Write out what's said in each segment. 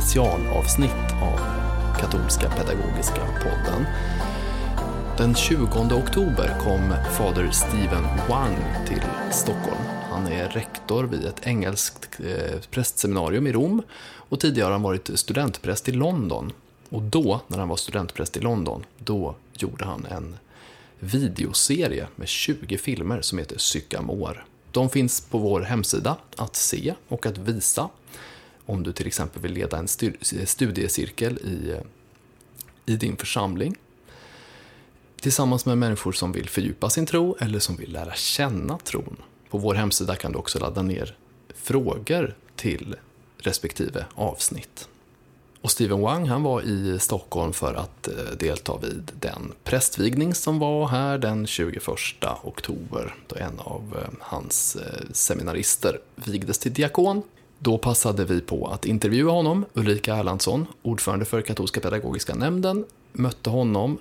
Specialavsnitt av Katolska Pedagogiska Podden. Den 20 oktober kom fader Stephen Wang till Stockholm. Han är rektor vid ett engelskt eh, prästseminarium i Rom och tidigare har han varit studentpräst i London. Och då, när han var studentpräst i London, då gjorde han en videoserie med 20 filmer som heter Sycamore. De finns på vår hemsida att se och att visa om du till exempel vill leda en studiecirkel i, i din församling tillsammans med människor som vill fördjupa sin tro eller som vill lära känna tron. På vår hemsida kan du också ladda ner frågor till respektive avsnitt. Och Steven Wang han var i Stockholm för att eh, delta vid den prästvigning som var här den 21 oktober då en av eh, hans eh, seminarister vigdes till diakon. Då passade vi på att intervjua honom. Ulrika Erlandsson, ordförande för katolska pedagogiska nämnden, mötte honom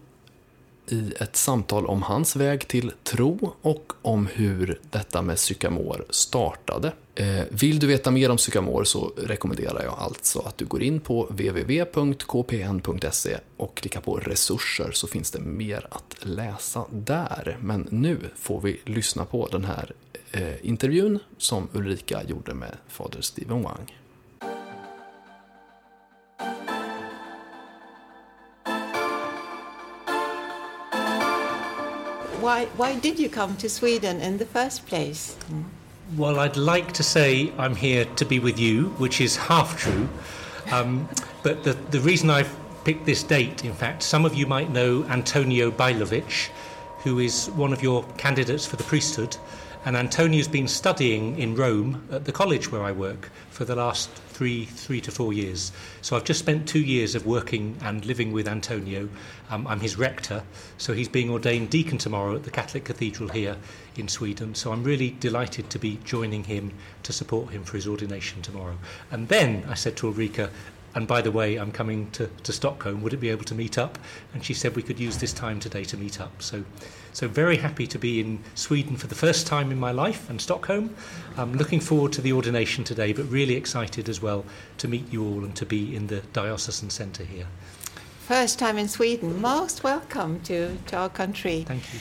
i ett samtal om hans väg till tro och om hur detta med psykamor startade. Eh, vill du veta mer om psykamor så rekommenderar jag alltså att du går in på www.kpn.se och klickar på resurser så finns det mer att läsa där. Men nu får vi lyssna på den här eh, intervjun som Ulrika gjorde med fader Stephen Wang. Why, why did you come to Sweden in the first place? Well, I'd like to say I'm here to be with you, which is half true. Um, but the, the reason I've picked this date, in fact, some of you might know Antonio Bailovic, who is one of your candidates for the priesthood. And Antonio's been studying in Rome at the college where I work for the last three, three to four years. So I've just spent two years of working and living with Antonio. Um, I'm his rector, so he's being ordained deacon tomorrow at the Catholic Cathedral here in Sweden. So I'm really delighted to be joining him to support him for his ordination tomorrow. And then I said to Ulrika, and by the way, I'm coming to, to Stockholm. Would it be able to meet up? And she said we could use this time today to meet up. So, so very happy to be in Sweden for the first time in my life and Stockholm. I'm looking forward to the ordination today, but really excited as well to meet you all and to be in the diocesan centre here. First time in Sweden. Most welcome to, to our country. Thank you.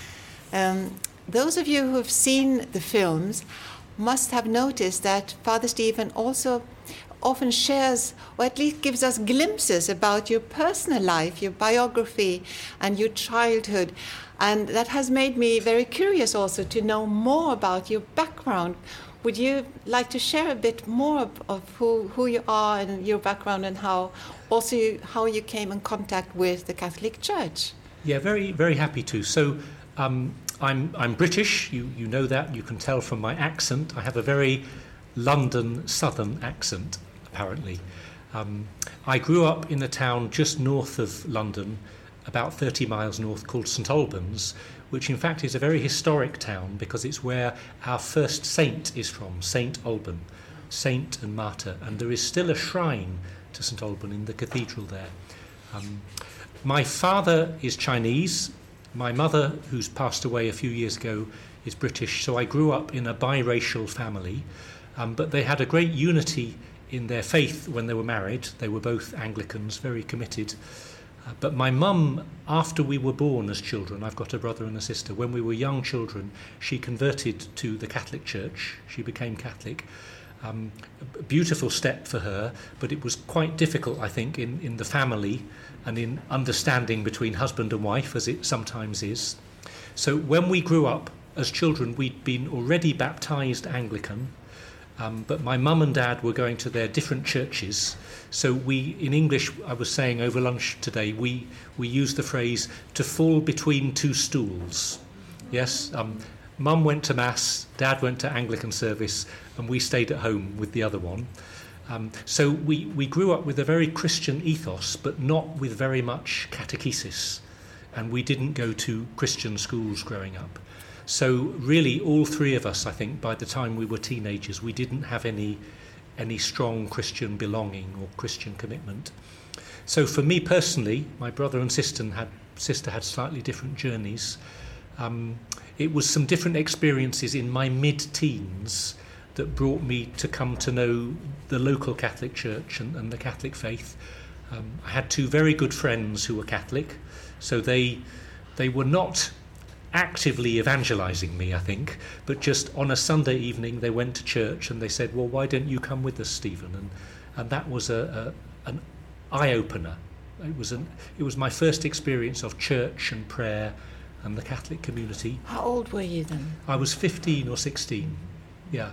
Um, those of you who have seen the films must have noticed that Father Stephen also often shares, or at least gives us glimpses about your personal life, your biography, and your childhood. And that has made me very curious also to know more about your background. Would you like to share a bit more of, who, who you are and your background and how also you, how you came in contact with the Catholic Church? Yeah, very, very happy to. So, um, I'm, I'm British, you, you know that, you can tell from my accent. I have a very London southern accent, apparently. Um, I grew up in a town just north of London, about 30 miles north, called St Albans, which in fact is a very historic town because it's where our first saint is from, Saint Alban, saint and martyr, and there is still a shrine to St Alban in the cathedral there. Um, my father is Chinese. My mother, who's passed away a few years ago, is British. So I grew up in a biracial family. Um, but they had a great unity in their faith when they were married. They were both Anglicans, very committed. Uh, but my mum, after we were born as children, I've got a brother and a sister, when we were young children, she converted to the Catholic Church. She became Catholic. Um, a beautiful step for her, but it was quite difficult, I think, in, in the family and in understanding between husband and wife, as it sometimes is. So when we grew up as children, we'd been already baptized Anglican, Um, but my mum and dad were going to their different churches. So we, in English, I was saying over lunch today, we, we use the phrase to fall between two stools. Yes, um, mum went to mass, dad went to Anglican service, and we stayed at home with the other one. Um, so we, we grew up with a very Christian ethos, but not with very much catechesis. And we didn't go to Christian schools growing up. So really, all three of us, I think, by the time we were teenagers, we didn't have any any strong Christian belonging or Christian commitment. So for me personally, my brother and sister had sister had slightly different journeys. Um, it was some different experiences in my mid-teens that brought me to come to know the local Catholic Church and, and the Catholic faith. Um, I had two very good friends who were Catholic, so they they were not actively evangelizing me, I think, but just on a Sunday evening they went to church and they said, "Well, why don't you come with us, Stephen?" And and that was a, a an eye opener. It was an it was my first experience of church and prayer and the Catholic community. How old were you then? I was 15 or 16. Yeah.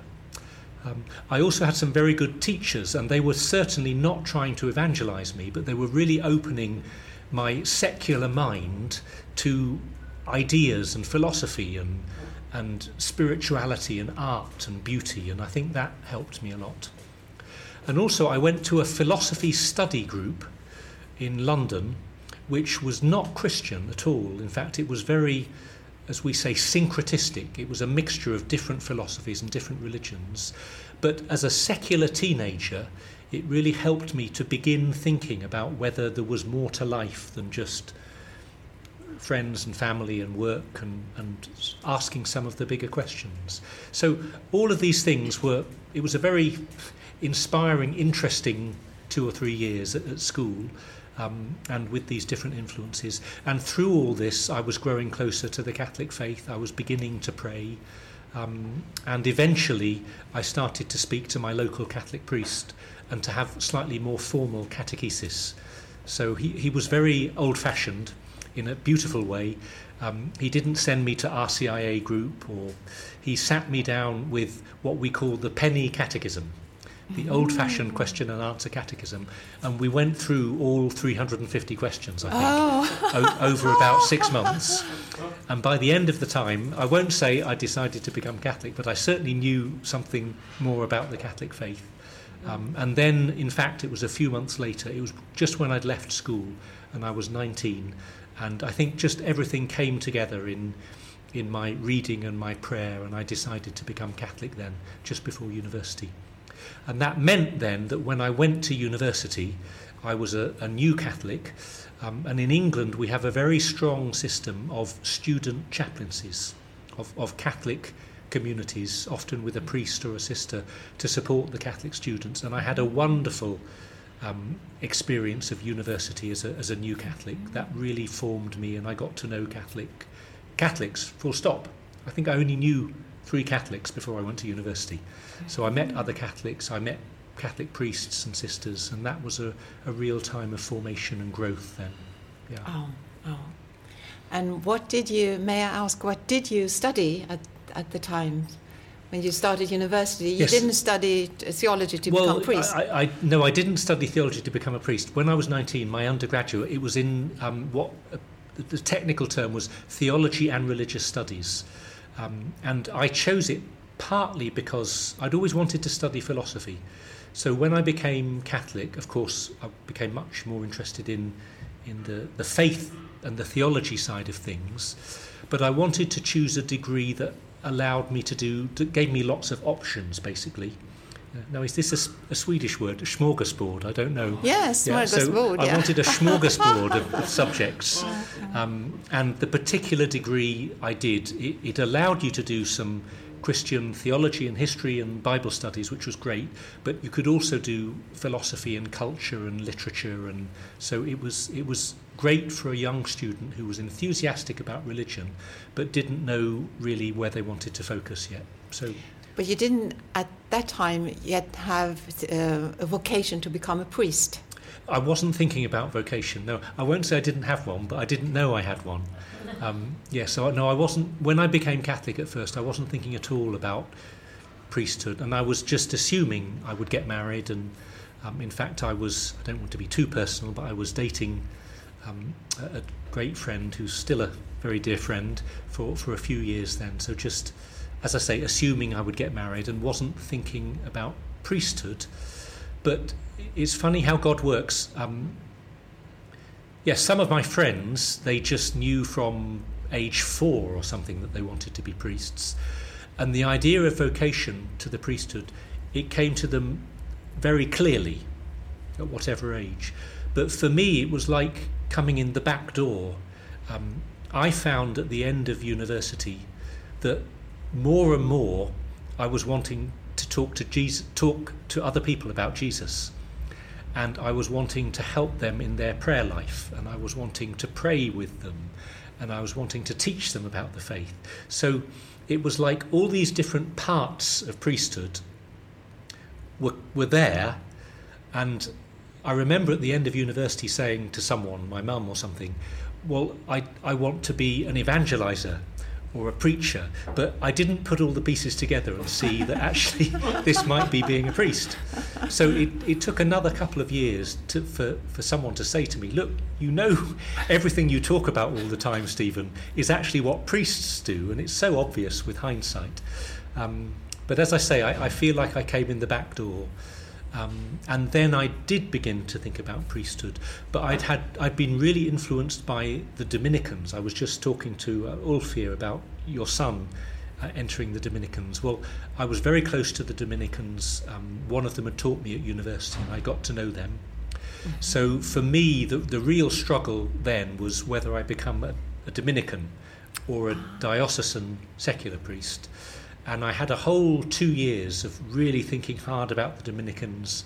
Um, I also had some very good teachers, and they were certainly not trying to evangelize me, but they were really opening my secular mind to ideas and philosophy and, and spirituality and art and beauty, and I think that helped me a lot. And also, I went to a philosophy study group in London, which was not Christian at all. In fact, it was very, as we say, syncretistic. It was a mixture of different philosophies and different religions. But as a secular teenager, it really helped me to begin thinking about whether there was more to life than just friends and family and work and, and asking some of the bigger questions. So all of these things were, it was a very inspiring, interesting two or three years at, at school. Um, and with these different influences. And through all this, I was growing closer to the Catholic faith. I was beginning to pray. Um, and eventually, I started to speak to my local Catholic priest and to have slightly more formal catechesis. So he, he was very old fashioned in a beautiful way. Um, he didn't send me to RCIA group, or he sat me down with what we call the penny catechism, the old fashioned question and answer catechism. And we went through all 350 questions, I think, Oh. o- over about six months. And by the end of the time, I won't say I decided to become Catholic, but I certainly knew something more about the Catholic faith. Um, and then, in fact, it was a few months later, it was just when I'd left school and I was 19. And I think just everything came together in, in my reading and my prayer, and I decided to become Catholic then, just before university. And that meant then that when I went to university, I was a, a new Catholic. Um, and in England, we have a very strong system of student chaplaincies, of, of Catholic communities, often with a priest or a sister, to support the Catholic students. And I had a wonderful um, experience of university as a, as a new Catholic. That really formed me, and I got to know Catholic Catholics. Full stop. I think I only knew three Catholics before I went to university. So I met other Catholics. I met Catholic priests and sisters, and that was a, a real time of formation and growth then. Yeah. Oh, oh. And what did you, may I ask, what did you study at, at the time when you started university? You Yes. didn't study theology to well, become priest. I, I, no, I didn't study theology to become a priest. When I was 19, my undergraduate, it was in um, what uh, the- the technical term was theology and religious studies. Um, and I chose it partly because I'd always wanted to study philosophy. So when I became Catholic, of course, I became much more interested in, in the, the faith and the theology side of things. But I wanted to choose a degree that allowed me to do, that gave me lots of options, basically. Uh, Now, is this a Swedish word? A smorgasbord? I don't know. yes, Yeah, so smorgasbord, I wanted a smorgasbord of, of subjects. Um, and the particular degree I did, it, it allowed you to do some Christian theology and history and Bible studies, which was great, but you could also do philosophy and culture and literature. And so it was, it was great for a young student who was enthusiastic about religion, but didn't know really where they wanted to focus yet. So But you didn't at that time yet have uh, a vocation to become a priest. I wasn't thinking about vocation. No, I won't say I didn't have one, but I didn't know I had one. Um, yeah, so no, I wasn't. When I became Catholic at first, I wasn't thinking at all about priesthood, and I was just assuming I would get married. And um, in fact, I was, I don't want to be too personal, but I was dating um, a, great friend who's still a very dear friend for, for a few years then. So just, as I say, assuming I would get married and wasn't thinking about priesthood. But it's funny how God works. Um, yes, some of my friends, they just knew from age four or something that they wanted to be priests. And the idea of vocation to the priesthood, it came to them very clearly at whatever age. But for me, it was like coming in the back door. Um, I found at the end of university that more and more I was wanting to talk to Jesus, talk to other people about Jesus, and I was wanting to help them in their prayer life, and I was wanting to pray with them, and I was wanting to teach them about the faith. So it was like all these different parts of priesthood were, were there. And I remember at the end of university saying to someone, my mum or something, well, I, I want to be an evangelizer or a preacher, but I didn't put all the pieces together and see that actually this might be being a priest. So it, it took another couple of years to, for, for someone to say to me, Look, you know, everything you talk about all the time, Stephen, is actually what priests do, and it's so obvious with hindsight. Um, but as I say, I, I feel like I came in the back door. Um, and then I did begin to think about priesthood, but I'd had I'd been really influenced by the Dominicans. I was just talking to uh, Ulf here about your son uh, entering the Dominicans. Well, I was very close to the Dominicans. Um, one of them had taught me at university, and I got to know them. So for me, the, the real struggle then was whether I become a, a Dominican or a diocesan secular priest. And I had a whole two years of really thinking hard about the Dominicans,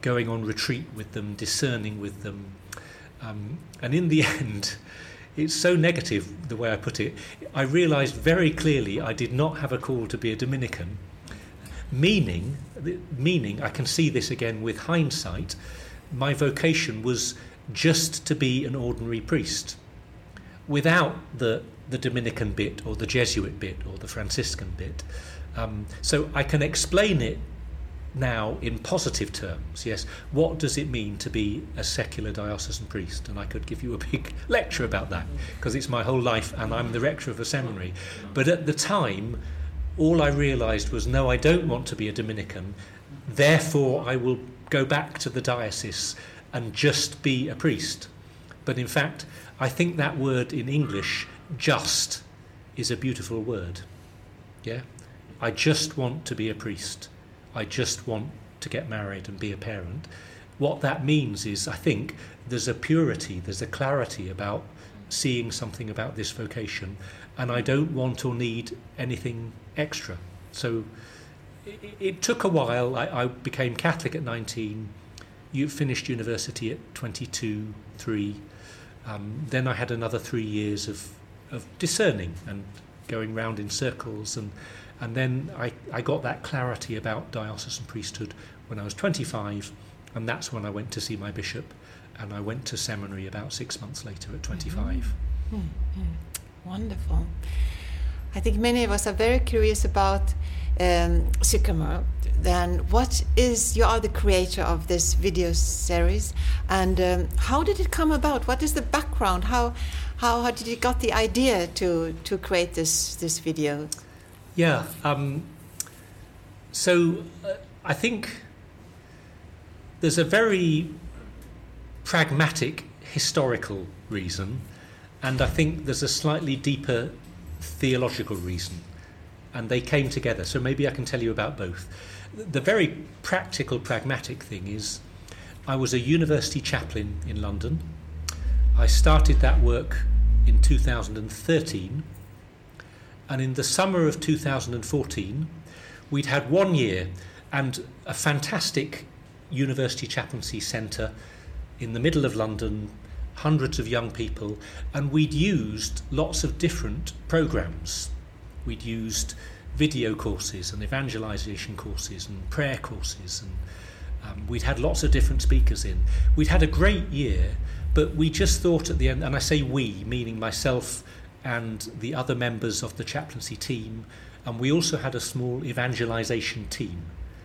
going on retreat with them, discerning with them. Um, and in the end, it's so negative the way I put it. I realized very clearly I did not have a call to be a Dominican, meaning, meaning I can see this again with hindsight. My vocation was just to be an ordinary priest without the the Dominican bit or the Jesuit bit or the Franciscan bit. Um, so I can explain it now in positive terms. Yes, what does it mean to be a secular diocesan priest? And I could give you a big lecture about that because it's my whole life and I'm the rector of a seminary. But at the time, all I realized was no, I don't want to be a Dominican. Therefore, I will go back to the diocese and just be a priest. But in fact, I think that word in English just is a beautiful word. Yeah? I just want to be a priest. I just want to get married and be a parent. What that means is, I think, there's a purity, there's a clarity about seeing something about this vocation, and I don't want or need anything extra. So it, it took a while. I, I, became Catholic at 19, you finished university at 22, 3. Um, then I had another three years of of discerning and going round in circles and and then I, I got that clarity about diocesan priesthood when I was 25 and that's when I went to see my bishop and I went to seminary about six months later at 25. Mm-hmm. Mm-hmm. Wonderful. I think many of us are very curious about um, Sycamore. Then, what is you are the creator of this video series, and um, how did it come about? What is the background? How how, how did you got the idea to to create this this video? Yeah. Um, so uh, I think there's a very pragmatic historical reason, and I think there's a slightly deeper theological reason, and they came together. So maybe I can tell you about both. The very practical, pragmatic thing is I was a university chaplain in London I started that work in 2013, and in the summer of 2014, we'd had one year and a fantastic university chaplaincy centre in the middle of London, hundreds of young people, and we'd used lots of different programs. We'd used video courses and evangelization courses and prayer courses, and um, we'd had lots of different speakers in. We'd had a great year, but we just thought at the end, and I say we, meaning myself and the other members of the chaplaincy team and we also had a small evangelization team,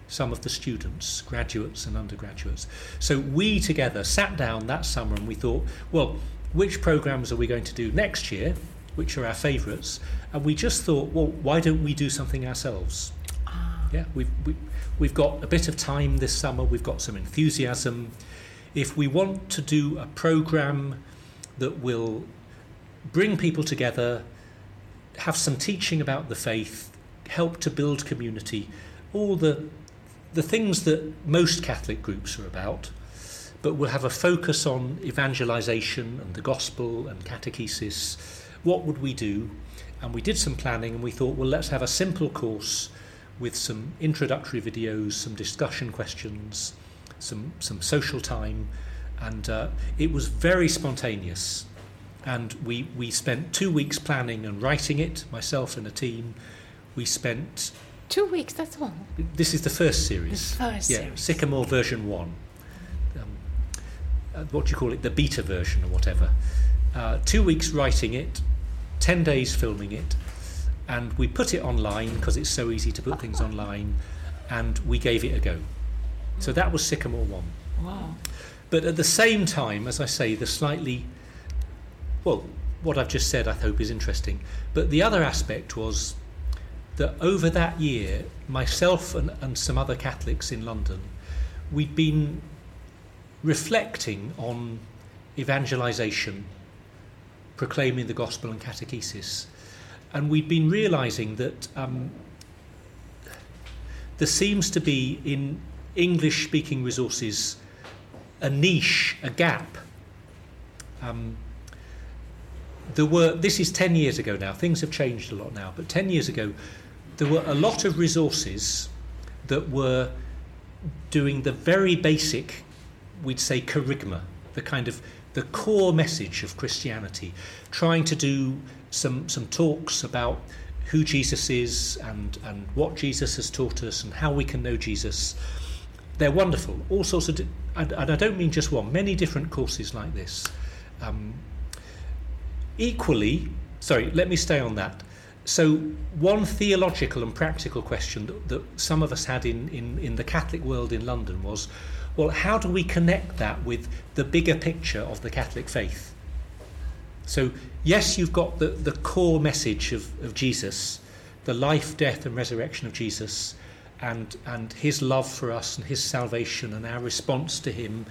some of the students, graduates and undergraduates. So we together sat down that summer and we thought, well, which programs are we going to do next year, which are our favourites? And we just thought, well, why don't we do something ourselves? Ah. Yeah, we've, we, we've got a bit of time this summer, we've got some enthusiasm. If we want to do a program that will bring people together, have some teaching about the faith, help to build community, all the, the things that most Catholic groups are about, but we'll have a focus on evangelization and the gospel and catechesis. What would we do? And we did some planning and we thought, well, let's have a simple course with some introductory videos, some discussion questions, some, some social time. And uh, it was very spontaneous. And we, we spent two weeks planning and writing it, myself and a team. We spent. Two weeks, that's all. This is the first series. The first yeah, series. Sycamore version one. Um, uh, what do you call it? The beta version or whatever. Uh, two weeks writing it, 10 days filming it, and we put it online because it's so easy to put things online, and we gave it a go. So that was Sycamore 1. Wow. But at the same time, as I say, the slightly, well, what I've just said I hope is interesting. But the other aspect was that over that year, myself and, and some other Catholics in London, we'd been reflecting on evangelization, proclaiming the gospel and catechesis. And we'd been realizing that um, there seems to be in English speaking resources a niche, a gap. Um, there were, this is 10 years ago now, things have changed a lot now, but 10 years ago, there were a lot of resources that were doing the very basic, we'd say, kerygma, the kind of the core message of Christianity, trying to do some, some talks about who Jesus is and, and what Jesus has taught us and how we can know Jesus. They're wonderful. All sorts of, di- and, and I don't mean just one, many different courses like this. Um, equally, sorry, let me stay on that. So, one theological and practical question that, that some of us had in, in, in the Catholic world in London was well, how do we connect that with the bigger picture of the Catholic faith? So, yes, you've got the, the core message of, of Jesus, the life, death, and resurrection of Jesus, and, and his love for us and his salvation and our response to him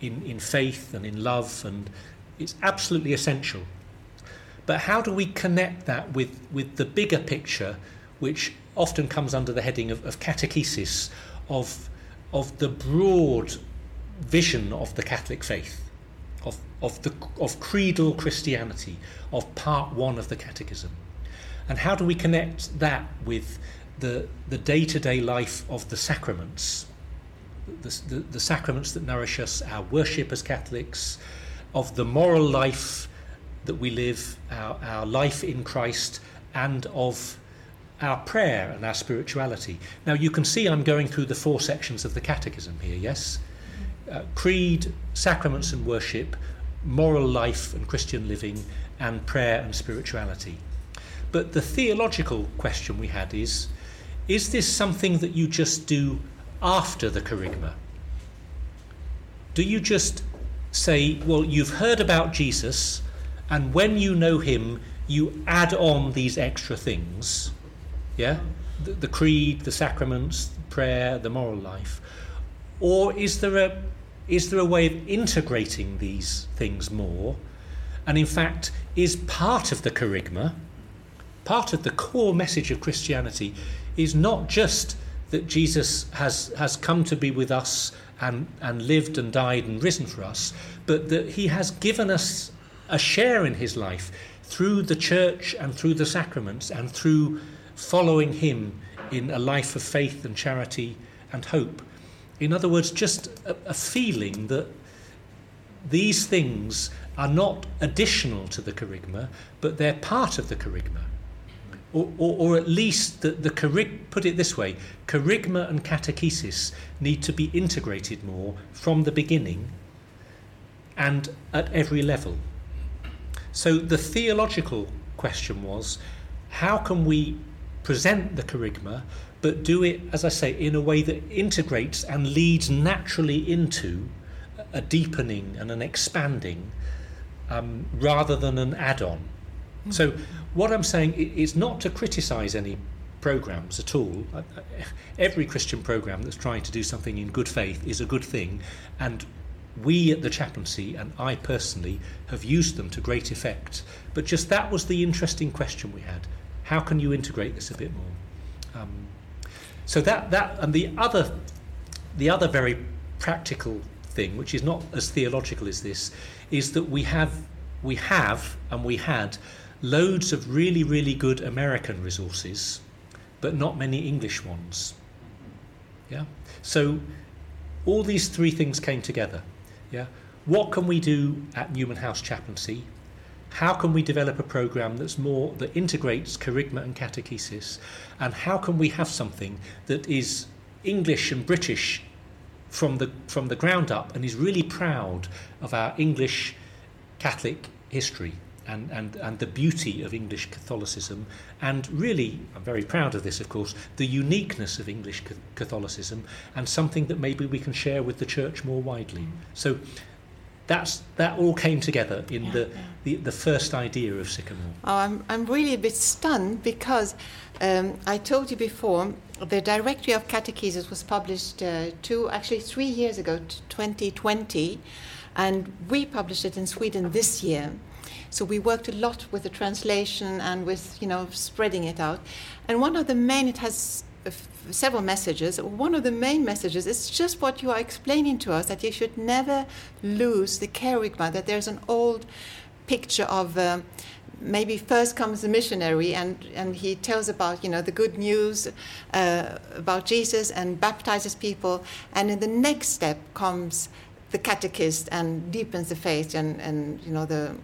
in, in faith and in love, and it's absolutely essential. But how do we connect that with, with the bigger picture, which often comes under the heading of, of catechesis, of, of the broad vision of the Catholic faith? of, of, the, of creedal Christianity, of part one of the Catechism. And how do we connect that with the, the day-to-day life of the sacraments, the, the, the sacraments that nourish us, our worship as Catholics, of the moral life that we live, our, our life in Christ, and of our prayer and our spirituality. Now, you can see I'm going through the four sections of the Catechism here, yes? uh, creed, sacraments and worship, moral life and Christian living, and prayer and spirituality. But the theological question we had is is this something that you just do after the kerygma? Do you just say, well, you've heard about Jesus, and when you know him, you add on these extra things? Yeah? The, the creed, the sacraments, prayer, the moral life. Or is there a is there a way of integrating these things more? And in fact, is part of the kerygma, part of the core message of Christianity, is not just that Jesus has, has come to be with us and, and lived and died and risen for us, but that he has given us a share in his life through the church and through the sacraments and through following him in a life of faith and charity and hope. In other words, just a, a feeling that these things are not additional to the kerygma, but they're part of the kerygma. Or, or, or at least the, the kerig, put it this way kerygma and catechesis need to be integrated more from the beginning and at every level. So the theological question was how can we present the kerygma, but do it, as I say, in a way that integrates and leads naturally into a deepening and an expanding um, rather than an add on. Mm-hmm. So, what I'm saying is not to criticize any programs at all. Every Christian program that's trying to do something in good faith is a good thing, and we at the chaplaincy and I personally have used them to great effect. But just that was the interesting question we had. How can you integrate this a bit more? Um, so that that and the other the other very practical thing, which is not as theological as this, is that we have we have and we had loads of really really good American resources, but not many English ones. Yeah. So all these three things came together. Yeah. What can we do at Newman House Chaplaincy? How can we develop a program that's more that integrates kerygma and catechesis? And how can we have something that is English and British from the from the ground up and is really proud of our English Catholic history and, and, and the beauty of English Catholicism, and really, I'm very proud of this, of course, the uniqueness of English Catholicism, and something that maybe we can share with the church more widely. So that's that all came together in yeah, the, yeah. the, the first idea of Sycamore. Oh, I'm I'm really a bit stunned because um, I told you before the Directory of Catechesis was published uh, two actually three years ago, 2020, and we published it in Sweden this year. So we worked a lot with the translation and with you know spreading it out. And one of the main it has several messages. One of the main messages is just what you are explaining to us that you should never lose the kerygma, that there's an old picture of. Uh, maybe first comes the missionary and, and he tells about you know the good news uh, about Jesus and baptizes people and in the next step comes the catechist and deepens the faith and, and you know the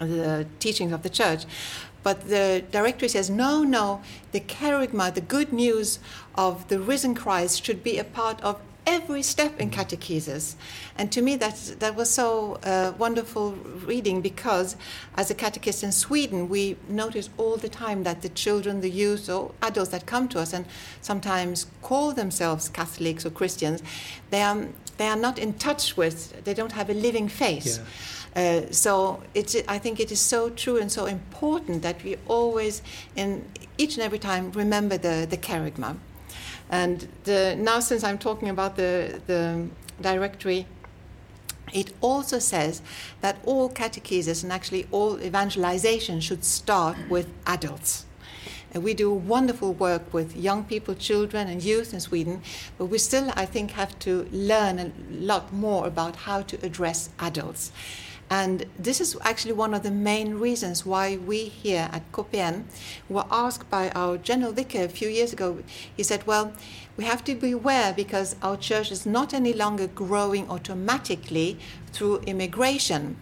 the teachings of the church. But the directory says, no, no, the kerygma, the good news of the risen Christ, should be a part of every step in catechesis. And to me, that, that was so uh, wonderful reading because as a catechist in Sweden, we notice all the time that the children, the youth, or adults that come to us and sometimes call themselves Catholics or Christians, they are, they are not in touch with, they don't have a living faith. Yeah. Uh, so it's, I think it is so true and so important that we always, in each and every time, remember the, the kerygma. And the, now, since I'm talking about the, the directory, it also says that all catechesis and actually all evangelization should start with adults. And we do wonderful work with young people, children, and youth in Sweden, but we still, I think, have to learn a lot more about how to address adults. And this is actually one of the main reasons why we here at KPN were asked by our general vicar a few years ago. He said, Well, we have to beware because our church is not any longer growing automatically through immigration.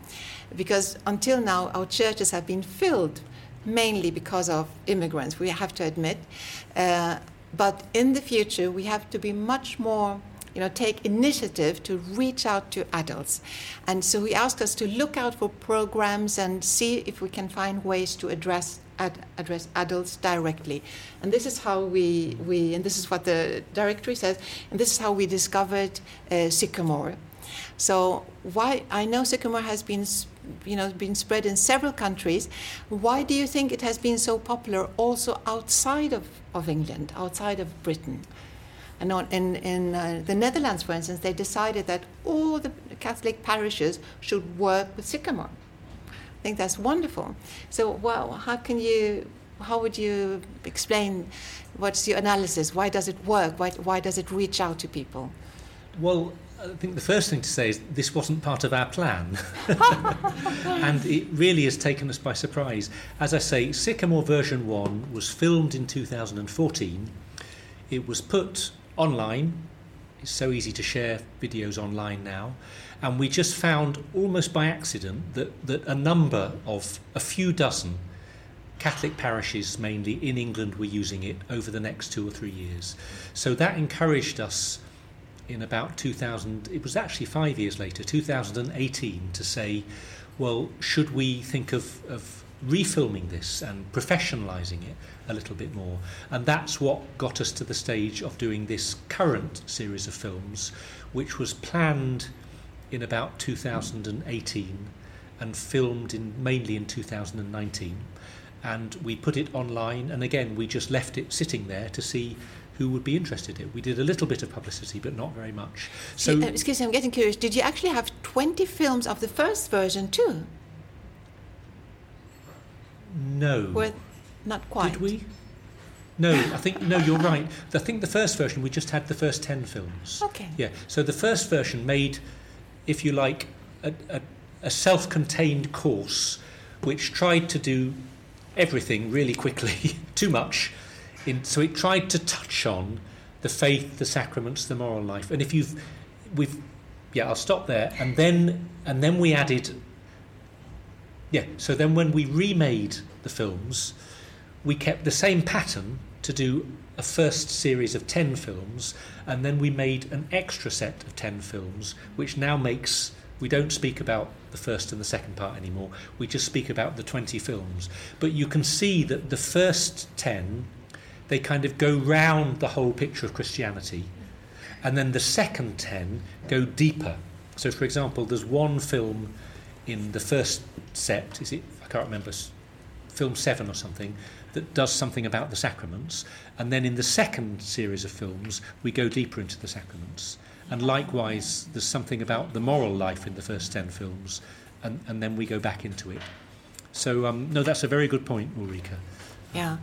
Because until now, our churches have been filled mainly because of immigrants, we have to admit. Uh, but in the future, we have to be much more you know, take initiative to reach out to adults. And so he asked us to look out for programs and see if we can find ways to address ad, address adults directly. And this is how we, we and this is what the directory says, and this is how we discovered uh, Sycamore. So why I know Sycamore has been you know been spread in several countries. Why do you think it has been so popular also outside of, of England, outside of Britain? And on, in, in uh, the Netherlands, for instance, they decided that all the Catholic parishes should work with Sycamore. I think that's wonderful. So, well, how can you, how would you explain what's your analysis? Why does it work? Why, why does it reach out to people? Well, I think the first thing to say is this wasn't part of our plan. and it really has taken us by surprise. As I say, Sycamore version 1 was filmed in 2014. It was put online. It's so easy to share videos online now. And we just found almost by accident that, that a number of a few dozen Catholic parishes, mainly in England, were using it over the next two or three years. So that encouraged us in about 2000, it was actually five years later, 2018, to say, well, should we think of, of refilming this and professionalising it a little bit more. And that's what got us to the stage of doing this current series of films, which was planned in about 2018 and filmed in mainly in 2019. And we put it online, and again, we just left it sitting there to see who would be interested in it. We did a little bit of publicity, but not very much. So, uh, excuse me, I'm getting curious. Did you actually have 20 films of the first version too? No. Not quite. Did we? No, I think no. You're right. I think the first version we just had the first ten films. Okay. Yeah. So the first version made, if you like, a, a, a self-contained course, which tried to do everything really quickly, too much. In, so it tried to touch on the faith, the sacraments, the moral life. And if you've, we've, yeah, I'll stop there. And then, and then we added yeah, so then when we remade the films, we kept the same pattern to do a first series of 10 films, and then we made an extra set of 10 films, which now makes we don't speak about the first and the second part anymore. We just speak about the 20 films. But you can see that the first 10, they kind of go round the whole picture of Christianity. And then the second 10 go deeper. So, for example, there's one film in the first sept, is it, I can't remember, film seven or something, that does something about the sacraments. And then in the second series of films, we go deeper into the sacraments. And likewise, there's something about the moral life in the first 10 films, and, and then we go back into it. So, um, no, that's a very good point, Ulrika. Yeah.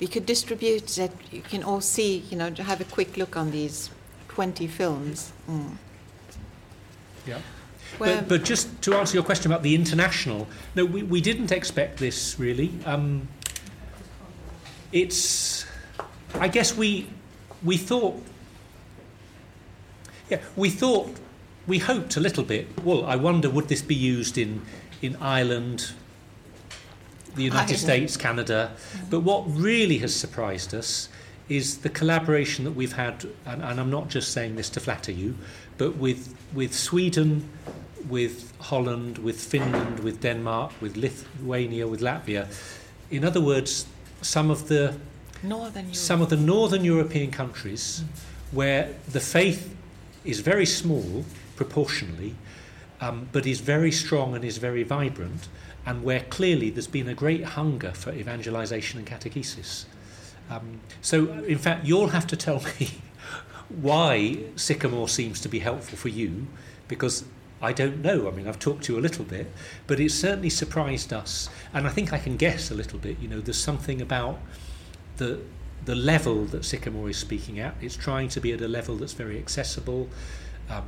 We could distribute that you can all see, you know, to have a quick look on these 20 films. Mm. Yeah. But, but, just to answer your question about the international, no, we, we didn't expect this really. Um, it's, I guess we, we thought, yeah, we thought, we hoped a little bit. Well, I wonder would this be used in, in Ireland, the United. States, Canada? Mm-hmm. But what really has surprised us is the collaboration that we've had, and, and I'm not just saying this to flatter you, but with, with Sweden, with Holland, with Finland, with Denmark, with Lithuania, with Latvia. In other words, some of the northern some of the northern European countries mm. where the faith is very small proportionally, um, but is very strong and is very vibrant, and where clearly there's been a great hunger for evangelization and catechesis. Um, so, in fact, you'll have to tell me why Sycamore seems to be helpful for you, because I don't know. I mean, I've talked to you a little bit, but it certainly surprised us. And I think I can guess a little bit. You know, there's something about the the level that Sycamore is speaking at. It's trying to be at a level that's very accessible. Um,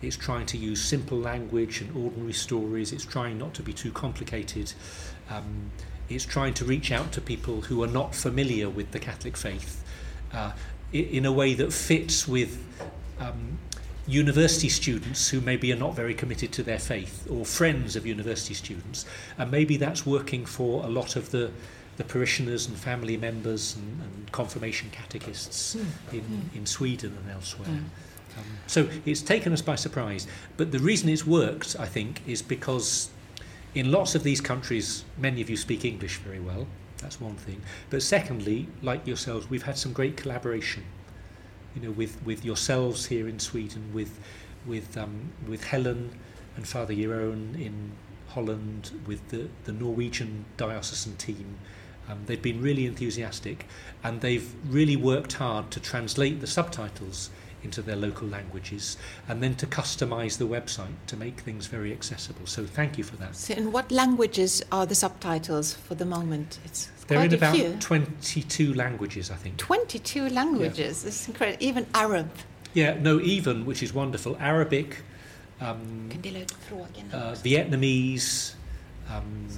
it's trying to use simple language and ordinary stories. It's trying not to be too complicated. Um, it's trying to reach out to people who are not familiar with the Catholic faith uh, in a way that fits with um, university students who maybe are not very committed to their faith or friends of university students and maybe that's working for a lot of the the parishioners and family members and, and confirmation catechists mm. in, mm. in Sweden and elsewhere. Mm. Um, so it's taken us by surprise. But the reason it's worked, I think, is because in lots of these countries, many of you speak English very well. That's one thing. But secondly, like yourselves, we've had some great collaboration you know, with, with yourselves here in Sweden, with, with, um, with Helen and Father Jeroen in Holland, with the, the Norwegian diocesan team. Um, they've been really enthusiastic and they've really worked hard to translate the subtitles into their local languages and then to customize the website to make things very accessible. So thank you for that. So in what languages are the subtitles for the moment? It's they're in about few. 22 languages, I think. 22 languages. Yeah. It's incredible. Even Arab. Yeah, no, even, which is wonderful. Arabic, um, uh, Vietnamese, um,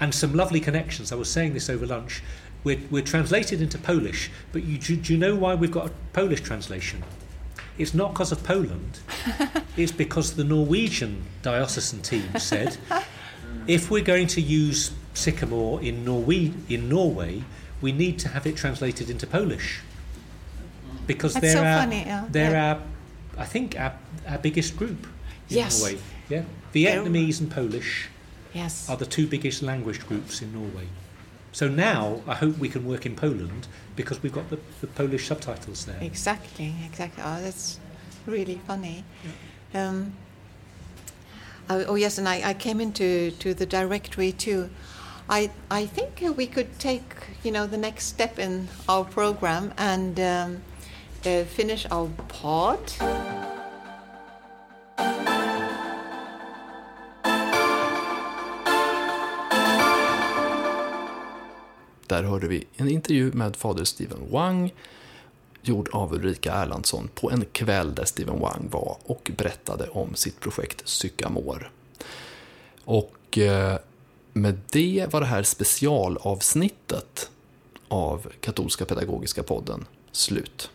and some lovely connections. I was saying this over lunch. We're, we're translated into Polish, but you, do, do you know why we've got a Polish translation? It's not because of Poland. it's because the Norwegian diocesan team said, if we're going to use sycamore in Norway, in Norway, we need to have it translated into Polish because That's they're so our, funny, yeah. they're yeah. our, I think our, our biggest group in yes. Norway. Yeah, Vietnamese and Polish Yes. are the two biggest language groups in Norway. So now I hope we can work in Poland because we've got the, the Polish subtitles there. Exactly, exactly. Oh, that's really funny. Um, oh, oh, yes, and I, I came into to the directory too. I I think we could take you know the next step in our program and um, uh, finish our pod. Där hörde vi en intervju med fader Stephen Wang gjord av Ulrika Erlandsson på en kväll där Stephen Wang var och berättade om sitt projekt Sycamore. Och eh, med det var det här specialavsnittet av Katolska Pedagogiska podden slut.